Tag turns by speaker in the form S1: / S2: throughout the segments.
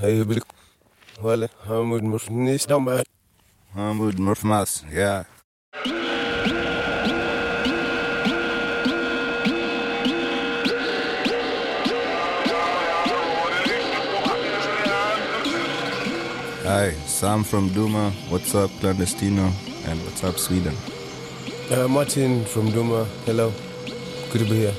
S1: Wale, Hamud Murnis Damba.
S2: Hamud Murfmas, yeah. Hi, Sam from Duma. What's up, Clandestino? And what's up, Sweden?
S1: Uh, Martin from Duma. Hello. Good to be here.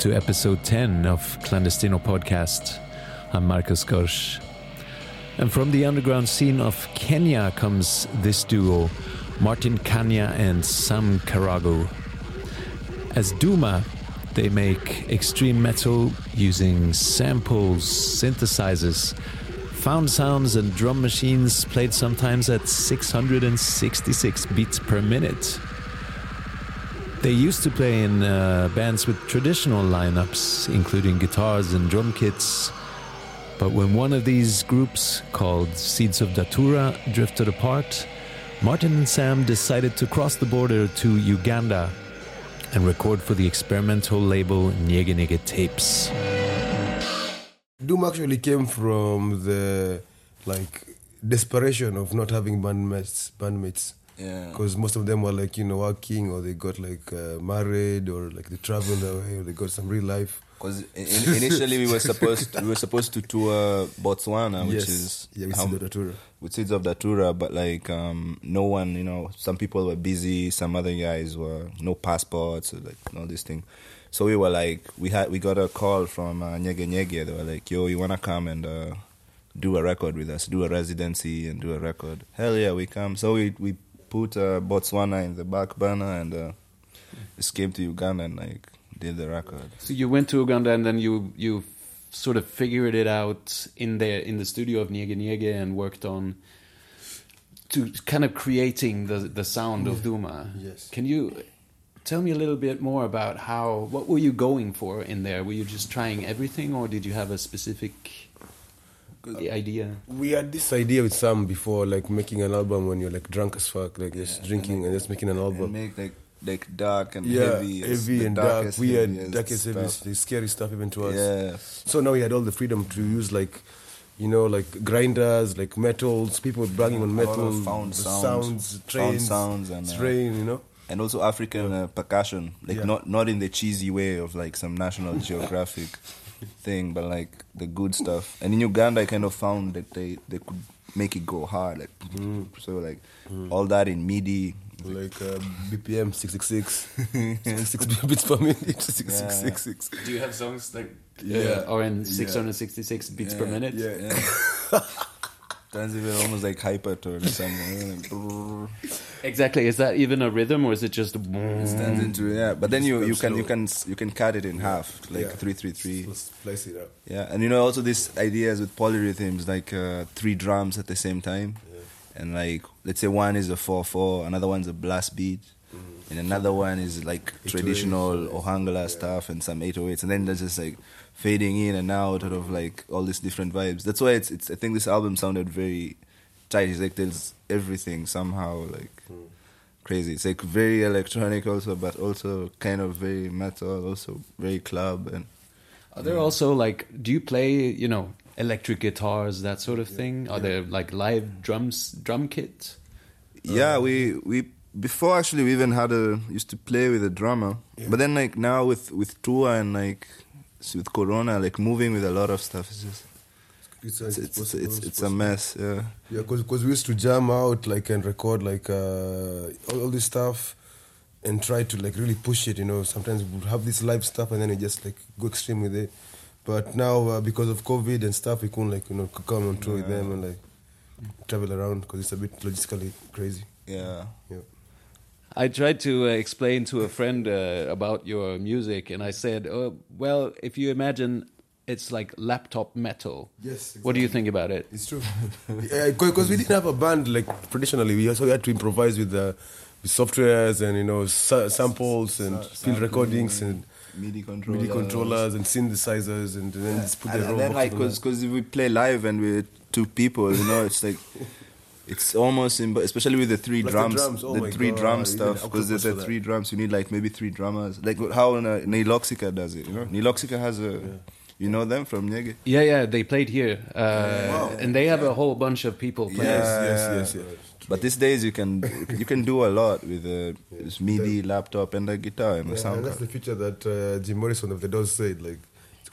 S3: To episode 10 of Clandestino Podcast. I'm Marcus Gorsch. And from the underground scene of Kenya comes this duo, Martin Khanja and Sam Karagu. As Duma, they make extreme metal using samples, synthesizers, found sounds, and drum machines played sometimes at 666 beats per minute. They used to play in uh, bands with traditional lineups, including guitars and drum kits. But when one of these groups, called Seeds of Datura, drifted apart, Martin and Sam decided to cross the border to Uganda and record for the experimental label Nyege Nyege Tapes.
S1: Duma actually came from the like desperation of not having bandmates. Bandmates.
S2: Yeah.
S1: Because most of them were like you know working or they got like uh, married or like they traveled away or they got some real life.
S2: Because in, initially we were supposed we were supposed to tour Botswana, which
S1: yes.
S2: is
S1: yeah, we
S2: how-
S1: see the Datura.
S2: with Seeds of Datura, but like um, no one, you know, some people were busy, some other guys were no passports, or like all this thing. So we were like, we had we got a call from uh, Nyege Nyege. They were like, "Yo, you wanna come and uh, do a record with us? Do a residency and do a record?" Hell yeah, we come. So we we put uh, Botswana in the back burner and uh, just came to Uganda and like did the record.
S3: So you went to Uganda and then you you sort of figured it out in there in the studio of Nyege Nyege and worked on to kind of creating the the sound of Duma.
S1: Yes.
S3: Can you tell me a little bit more about how what were you going for in there? Were you just trying everything or did you have a specific idea?
S1: We had this idea with Sam before, like making an album when you're like drunk as fuck, like just drinking and, just making an
S2: And
S1: album.
S2: make like like dark and
S1: yeah,
S2: heavy,
S1: heavy and dark, weird, darkest,
S2: stuff.
S1: heaviest, scary stuff even to us.
S2: Yeah,
S1: So now we had all the freedom to use like, you know, like grinders, like metals, people bragging on
S2: A lot of
S1: metal,
S2: found
S1: the
S2: sounds,
S1: sounds,
S2: found sounds and, uh,
S1: you know.
S2: and also African uh, percussion, like
S1: Yeah.
S2: not not in the cheesy way of like some National Geographic thing, but like the good stuff. And in Uganda, I kind of found that they they could make it go hard, like so like all that in MIDI.
S1: Like uh, BPM 666, 66 beats per minute, 6666.
S3: Do you have songs like
S1: Yeah.
S3: or in 666 beats per minute?
S1: Yeah.
S2: Turns even almost like hypertone or something.
S3: Exactly. Is that even a rhythm or is it just?
S2: It Stands into yeah, but then you you can you can you can cut it in half, like
S1: Yeah.
S2: three three three.
S1: Let's slice it up.
S2: Yeah, and you know also these ideas with polyrhythms, like uh, three drums at the same time, and like let's say one is a four four, another one's a blast beat, and another one is like oh traditional Ohangala stuff and some 808s, and then there's just like fading in and out out of like all these different vibes. That's why it's it's. I think this album sounded very tight. It's like there's everything somehow like hmm. crazy. It's like very electronic also, but also kind of very metal, also very club and.
S3: Are there also like? Do you play? You know, electric guitars, that sort of thing? Are there like live drums, drum kits?
S2: Yeah, we we before actually we even had a used to play with a drummer, but then like now with with tour and like with Corona, like moving with a lot of stuff is just
S1: It's,
S2: it's it's
S1: possible,
S2: it's, it's a mess. Yeah,
S1: Yeah, because we used to jam out like and record like uh, all, all this stuff and try to like really push it. You know, sometimes we would have this live stuff and then we just like go extreme with it. But now uh, because of COVID and stuff, we couldn't like you know come on tour with them and like travel around because it's a bit logistically crazy.
S2: yeah.
S1: Yeah.
S3: I tried to uh, explain to a friend uh, about your music, and I said, oh, "Well, if you imagine it's like laptop metal,
S1: Yes, Exactly.
S3: what do you think about it?"
S1: It's true. Because we didn't have a band like traditionally. We also had to improvise with the with softwares and you know sa- samples and
S2: Sa-
S1: field recordings and
S2: MIDI controllers.
S1: MIDI controllers and synthesizers and, then just put
S2: and,
S1: the
S2: and
S1: raw
S2: then like
S1: boxes on
S2: because if we play live and we're two people, you know, it's like. It's almost, imb- especially with the three
S1: Plus the
S2: drums,
S1: drums, oh
S2: the
S1: my
S2: three
S1: God,
S2: drum stuff. Because there's the three drums, you need like maybe three drummers. Like how uh, Nihiloxica does it, you know. Nihiloxica has a, you know them from Nyege.
S3: Yeah, yeah, they played here, uh, and they have a whole bunch of people playing.
S1: Yes,
S2: Yeah.
S1: yes, yes, yes.
S2: But these days you can you can do a lot with a MIDI laptop and a guitar and a
S1: Yeah,
S2: sound
S1: and that's
S2: card.
S1: the future that uh, Jim Morrison of the Doors said. Like,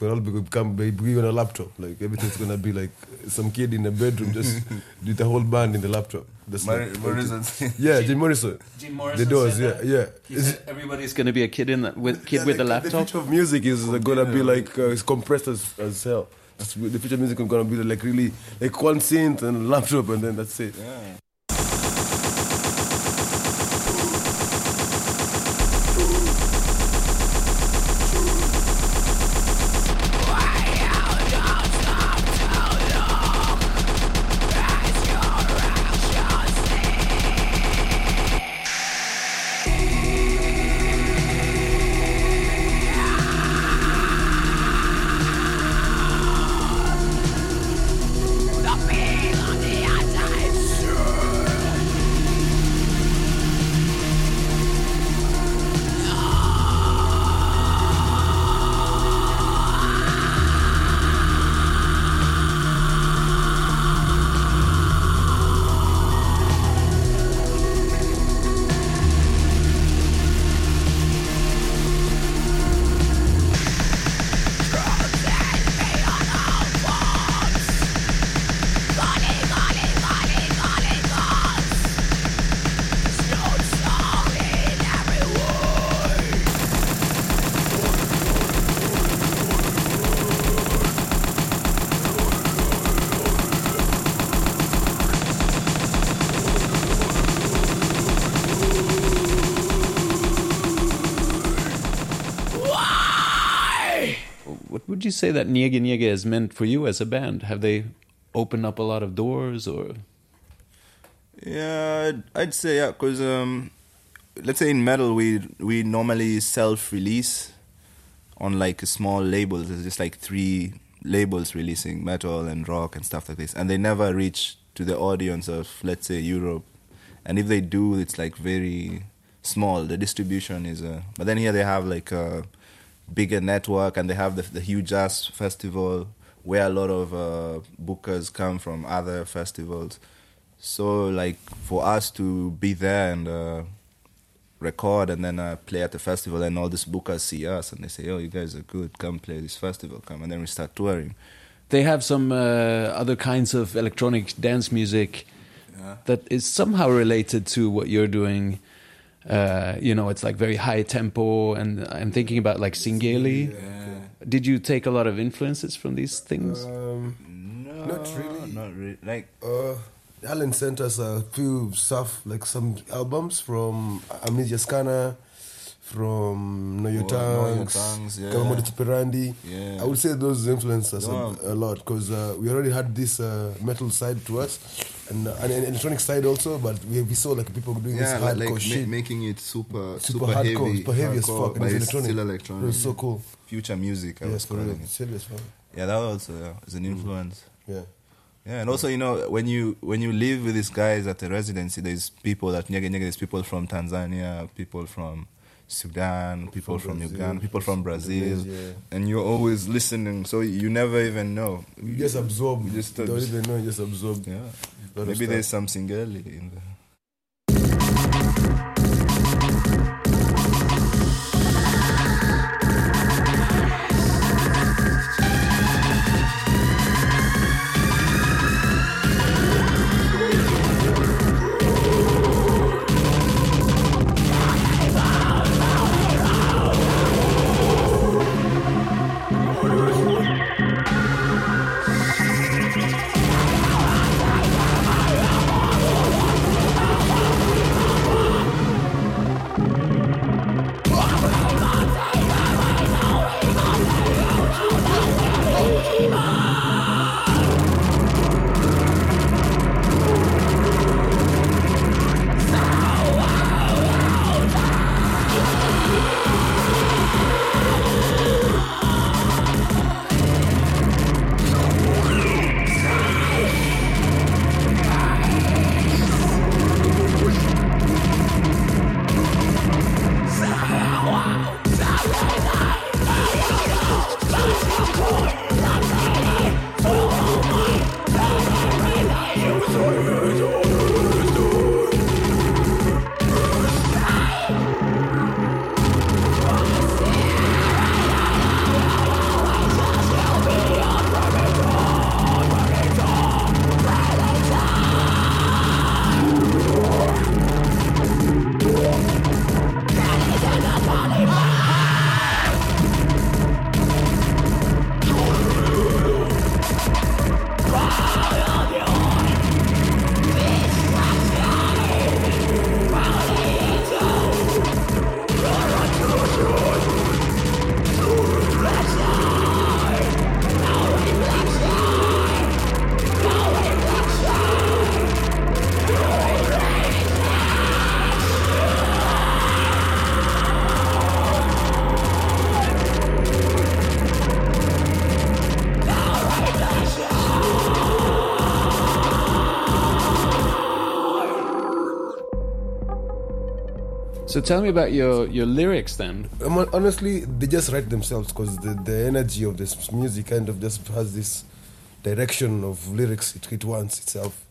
S1: it's gonna all be, become be be on a laptop. Like everything's gonna be like some kid in a bedroom just did the whole band in the laptop. That's like- Yeah, Jim Morrison.
S3: Jim
S1: The
S3: Morrison
S1: Doors.
S3: said
S1: Yeah,
S3: that.
S1: yeah.
S3: He said everybody's gonna be a kid in the, with kid
S1: Yeah,
S3: with a
S1: laptop. The
S3: laptop.
S1: future of music is uh, gonna be like uh, it's compressed as, as hell. It's- The future music is gonna be like really like one synth and a laptop and then that's it.
S3: What say that Nyege Nyege has meant for you as a band? Have they opened up a lot of doors, or
S2: Yeah, I'd, I'd say yeah, because um, let's say in metal we we normally self-release on like small labels. There's just like three labels releasing metal and rock and stuff like this, and they never reach to the audience of let's say Europe. And if they do, it's like very small. The distribution is, uh, but then here they have like a bigger network, and they have the, the huge ass festival where a lot of uh, bookers come from other festivals. So like for us to be there and uh, record and then uh, play at the festival, and all these bookers see us and they say, "Oh, you guys are good. Come play this festival. Come." And then we start touring.
S3: They have some uh, other kinds of electronic dance music that is somehow related to what you're doing. Uh, you know, it's like very high tempo, and I'm thinking about like Singeli. Did you take a lot of influences from these things?
S1: Um,
S2: No,
S1: Not really.
S2: Not really. Like
S1: uh, Alan sent us a few stuff, like some albums from Amnesia Scanner, from Know Your
S2: Oh,
S1: Tongues,
S2: Tongues, yeah.
S1: Kamamoto Tuperandi.
S2: Yeah.
S1: I would say those influenced us
S2: Yeah.
S1: a, a lot because uh, we already had this uh, metal side to us and uh, an electronic side also, but we, we saw like people doing
S2: yeah,
S1: this hardcore
S2: like ma-
S1: shit.
S2: making it super
S1: super,
S2: super,
S1: hardcore,
S2: heavy,
S1: super heavy as
S2: hardcore,
S1: fuck, and
S2: but
S1: it's electronic.
S2: still
S1: It
S2: electronic.
S1: was so cool.
S2: Future music, I
S1: Yes,
S2: was calling it.
S1: Fuck.
S2: Yeah, that also yeah, is an influence.
S1: Yeah.
S2: Yeah, and also you know when you when you live with these guys at the residency, there's people that nyege nyege. There's people from Tanzania, people from Sudan, people
S1: From
S2: from,
S1: Brazil,
S2: Uganda, people from Brazil,
S1: Indonesia.
S2: and you're always listening, so you never even know.
S1: You just absorb.
S2: You just
S1: don't even know. You just absorb.
S2: yeah. Maybe
S1: stuff.
S2: there's some Singeli in there.
S3: So tell me about your, your lyrics then.
S1: Um, hon- honestly, they just write themselves because the, the energy of this music kind of just has this direction of lyrics it, it wants itself.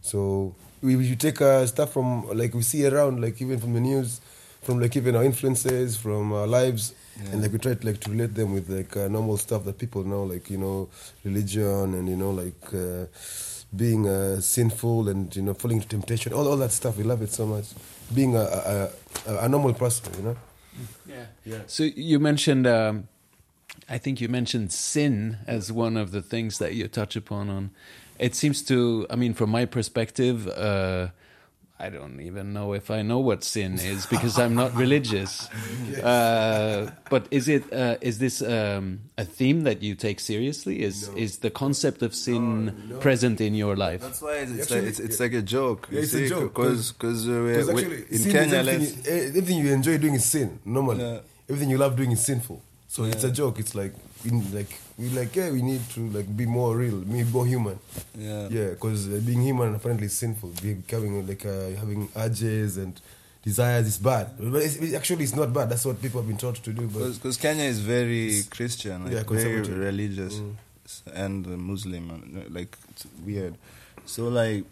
S1: So we, we take uh, stuff from like we see around, like even from the news, from like even our influences, from our lives, and like we try to like to relate them with like uh, normal stuff that people know, like you know religion and you know like uh, being uh, sinful and you know falling into temptation, all all that stuff. We love it so much. Being a a, a, a normal person, you know.
S3: Yeah.
S1: Yeah.
S3: So you mentioned, um, I think you mentioned sin as one of the things that you touch upon. On it seems to, I mean, from my perspective, uh, I don't even know if I know what sin is because I'm not religious. Uh, but is it uh, is this um, a theme that you take seriously? Is is the concept of sin present in your life?
S2: That's why it's, it's,
S1: Actually,
S2: like, it's, it's like a joke.
S1: Yeah,
S2: you
S1: it's a joke,
S2: because because uh,
S1: Because
S2: we- we-
S1: actually,
S2: in
S1: sin is
S2: Kenya,
S1: everything, you, eh, everything you enjoy doing is sin. Normally,
S2: Yeah.
S1: everything you love doing is sinful. So it's a joke. It's like, in, like we like, yeah, we need to like be more real, be more human.
S2: Yeah.
S1: yeah, because uh, being human apparently is sinful. Becoming like uh, having urges and desires is bad. But it's, it actually, it's not bad. That's what people have been taught to do.
S2: Because Kenya is very Christian, like
S1: Yeah,
S2: very religious, and uh, Muslim, and, uh, like it's weird. So like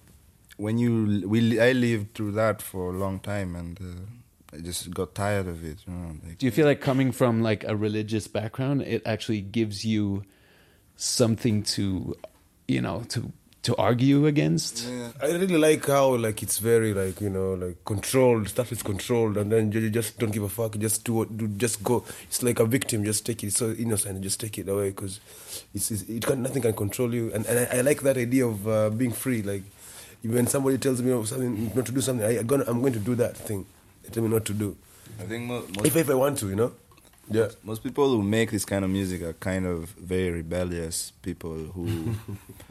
S2: when you we I lived through that for a long time, and uh, I just got tired of it. You know, like,
S3: Do you feel like coming from like a religious background, it actually gives you something to, you know, to to argue against?
S1: I really like how like it's very like you know like controlled stuff is controlled and then you, you just don't give a fuck. Just do what do just go. It's like a victim. Just take it. It's so innocent. Just take it away because it's, it's it can nothing can control you. And, and I, I like that idea of uh, being free. Like when somebody tells me something not to do something, I, I'm gonna I'm going to do that thing. They tell me not to do.
S2: I think mo- most,
S1: If if I want to, you know. Yeah.
S2: most people who make this kind of music are kind of very rebellious people who,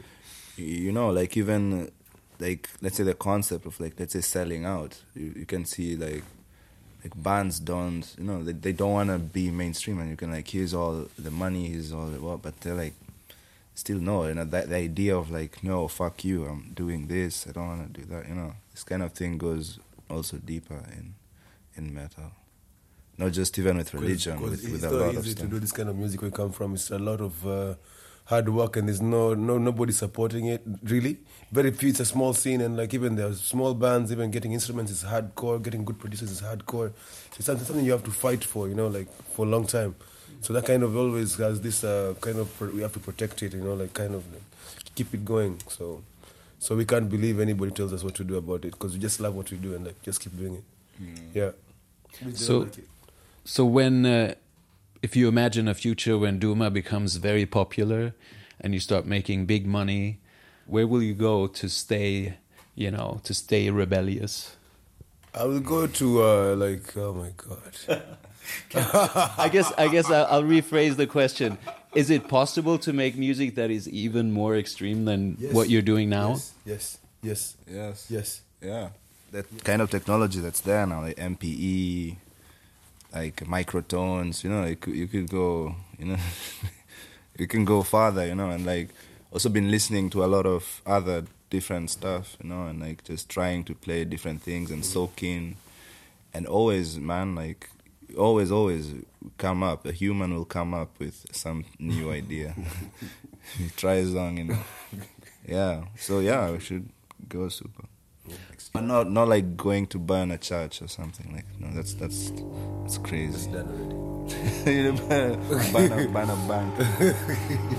S2: you know, like even like let's say the concept of like let's say selling out. You, you can see like like bands don't you know they, they don't want to be mainstream and you can like here's all the money here's all the what but they're like still no you know that the idea of like no fuck you i'm doing this i don't want to do that you know this kind of thing goes also deeper in in metal not just even with religion
S1: Because
S2: with, with
S1: it's
S2: a lot of
S1: easy to do this kind of music we come from. It's a lot of uh, hard work, and there's no no nobody supporting it. Really, very few. It's a small scene, and like even there's small bands, even getting instruments is hardcore. Getting good producers is hardcore. So it's something, something you have to fight for, you know, like for a long time. So that kind of always has this uh, kind of we have to protect it, you know, like kind of like, keep it going. So so we can't believe anybody tells us what to do about it because we just love what we do and like just keep doing it. Yeah.
S3: So-
S1: like.
S3: So when, uh, if you imagine a future when Duma becomes very popular, and you start making big money, where will you go to stay? You know, to stay rebellious.
S1: I will go to uh, like oh my god.
S3: I guess I guess I'll, I'll rephrase the question: Is it possible to make music that is even more extreme than
S1: Yes.
S3: what you're doing now?
S1: Yes, yes, yes,
S2: yes
S1: yes.
S2: yeah that kind of technology that's there now like mpe like microtones you know you could, you could go you know you can go farther you know and like also been listening to a lot of other different stuff you know and like just trying to play different things and soak in. And always man like always always come up a human will come up with some new idea. Try a song and yeah. So yeah we should go super but not not like going to burn a church or something like no that's that's that's
S1: It's
S2: crazy
S1: done already.
S2: You know, burn a, burn a bank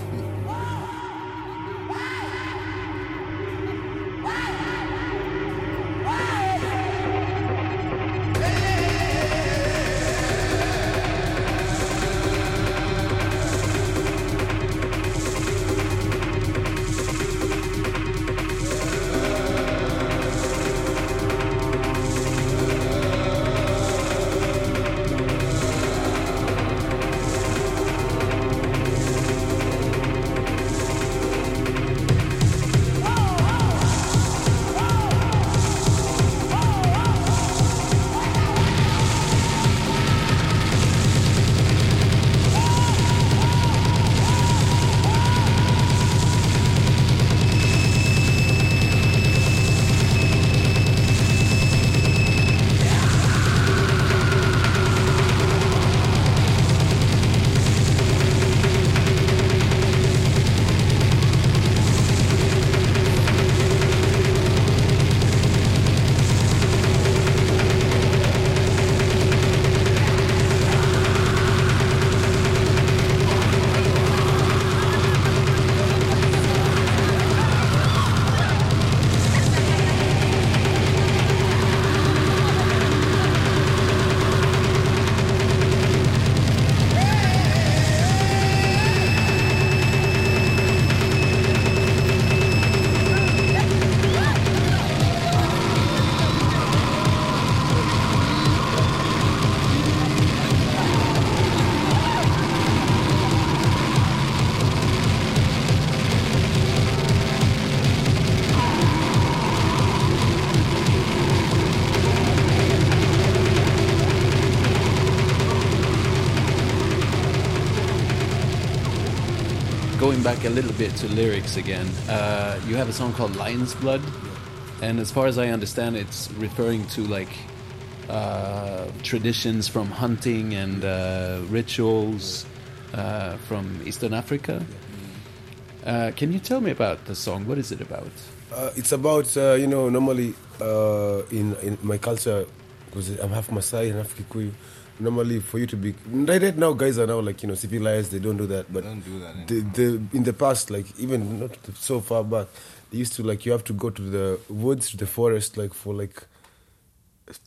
S3: a little bit to lyrics again, uh, you have a song called Lion's Blood, and as far as I understand, it's referring to like uh, traditions from hunting and uh, rituals uh, from Eastern Africa. Uh, can you tell me about the song? What is it about?
S1: Uh, it's about you know normally in in my culture because I'm half Masai and half Kikuyu. Normally, for you to be right, right now, guys are now like you know civilized. They don't do that, but
S2: don't do that
S1: The, the, in the past, like even not so far back, they used to like you have to go to the woods, to the forest, like for like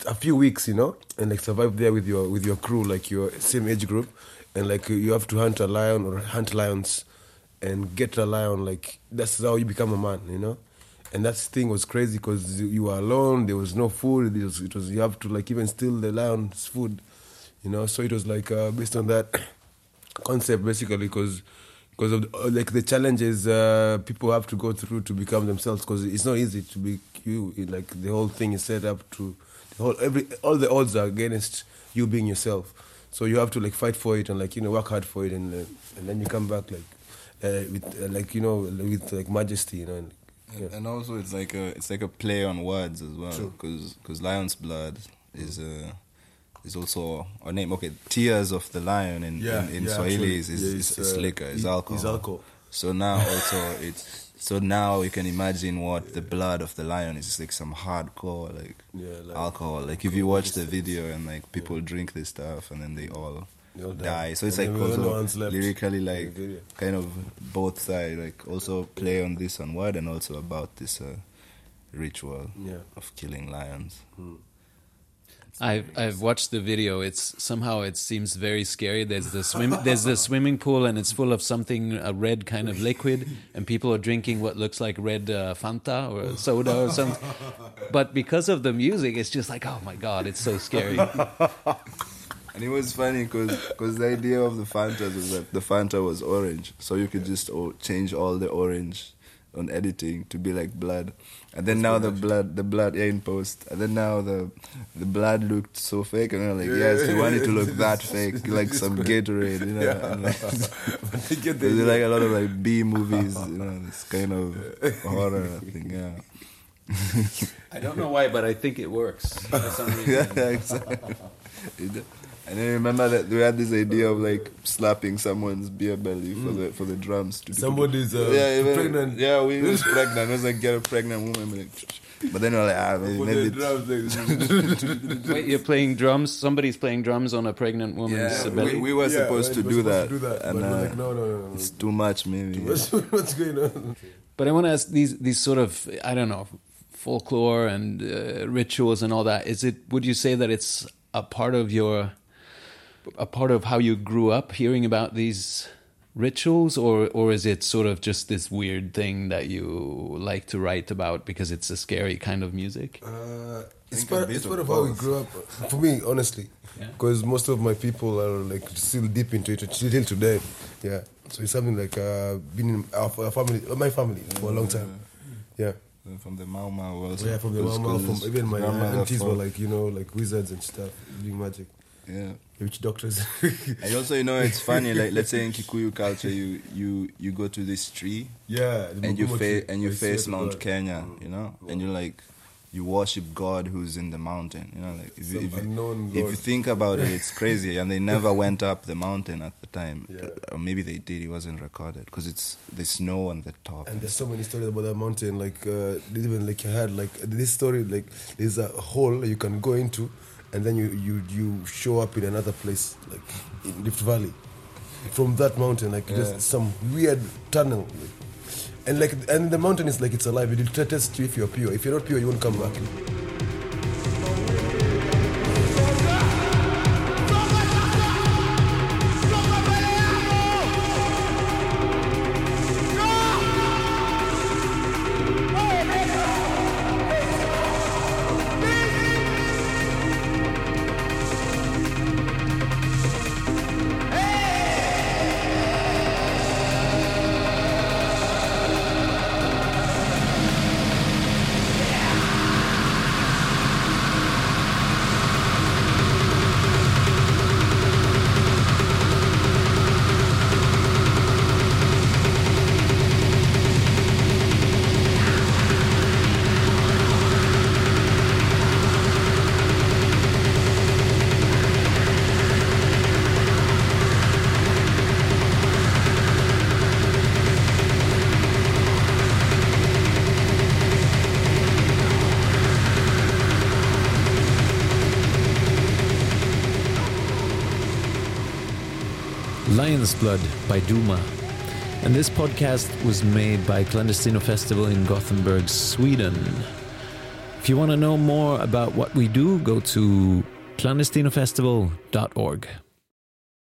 S1: a few weeks, you know, and like survive there with your with your crew, like your same age group, and like you have to hunt a lion or hunt lions, and get a lion. Like that's how you become a man, you know. And that thing was crazy because you were alone. There was no food. It was, it was you have to like even steal the lion's food, you know. So it was like uh, based on that concept basically because because of the, uh, like the challenges uh, people have to go through to become themselves because it's not easy to be you It- like the whole thing is set up to the whole every all the odds are against you being yourself so you have to like fight for it and like you know work hard for it and uh, and then you come back like uh, with uh, like you know with like majesty you know and, yeah.
S2: And also, it's like a it's like a play on words as well, because lion's blood is a is also a name. Okay, tears of the lion in
S1: Yeah,
S2: in, in
S1: yeah,
S2: Swahili is is,
S1: Yeah, it's,
S2: is
S1: uh,
S2: liquor, is alcohol.
S1: is alcohol.
S2: So now also it's so now you can imagine what the blood of the lion is. It's like some hardcore like,
S1: like-
S2: alcohol. Like if you watch the video and like people drink this stuff and then they all.
S1: Die.
S2: So it's
S1: And
S2: like
S1: then no
S2: also lyrically like kind of both sides like also play on this on word and also about this uh, ritual of killing lions
S3: I've I've watched the video. It's somehow it seems very scary. There's the swim there's the swimming pool and it's full of something a red kind of liquid and people are drinking what looks like red uh, Fanta or soda or something. But because of the music, it's just like oh my god, it's so scary.
S2: and it was funny because the idea of the Fanta was that the Fanta was orange so you could just change all the orange on editing to be like blood and then now the blood the blood yeah in post. And then now the the blood looked so fake and I'm like yes we want it to look that fake like some Gatorade you know? And like,
S1: They get
S2: There's like a lot of like B movies, you know, this kind of horror thing. Yeah,
S3: I don't know why, but I think it works for some
S2: yeah, exactly. It- And I remember that we had this idea of like slapping someone's beer belly for the for the drums. To
S1: Somebody's, uh,
S2: yeah, even-
S1: pregnant.
S2: Yeah, we was pregnant. It was like get a pregnant woman. Like, but then we're like, ah, maybe, maybe
S1: the drums like-
S3: Wait, you're playing drums? Somebody's playing drums on a pregnant woman's
S2: yeah,
S3: belly?
S2: we, we were
S1: Yeah,
S2: supposed
S1: right,
S2: to
S1: we're
S2: do that,
S1: to do that,
S2: and
S1: but
S2: uh,
S1: like, no, no, no, no.
S2: it's too much, maybe.
S1: What's, what's going on?
S3: But I want to ask these these sort of I don't know folklore and uh, rituals and all that. Is it? Would you say that it's a part of your a part of how you grew up hearing about these rituals, or or is it sort of just this weird thing that you like to write about because it's a scary kind of music?
S1: Uh, it's part, it's
S2: of
S1: part of how we grew up. For me, honestly, because most of my people are like still deep into it till today. Yeah, so it's something like uh, been in our, our family, uh, my family, for a long time. Yeah.
S2: Uh, from the Mau Mau also.
S1: Yeah, from the mama,
S2: cause
S1: from even my uh, aunties were like, you know, like wizards and stuff, doing magic.
S2: Yeah.
S1: Witch doctors.
S2: And also, you know, it's funny. Like, let's say in Kikuyu culture, you you you go to this tree
S1: yeah.
S2: and you
S1: Mugumo
S2: face and you face Mount Kenya, mm. you know, and you're like you worship God who's in the mountain, you know, like if, you, if, you, if you think about it, it's crazy, and they never went up the mountain at the time,
S1: Yeah.
S2: or maybe they did. It wasn't recorded because it's the snow on the top.
S1: And there's so many stories about that mountain. Like uh, even like I had like this story. Like there's a hole you can go into, and then you you you show up in another place, like in Rift Valley, from that mountain. Like
S2: Yeah.
S1: just some weird tunnel. Like, and like and the mountain is like it's alive. It will test you if you're pure. If you're not pure, you won't come back.
S3: Blood by Duma. And this podcast was made by Clandestino Festival in Gothenburg, Sweden. If you want to know more about what we do, go to clandestinofestival.org.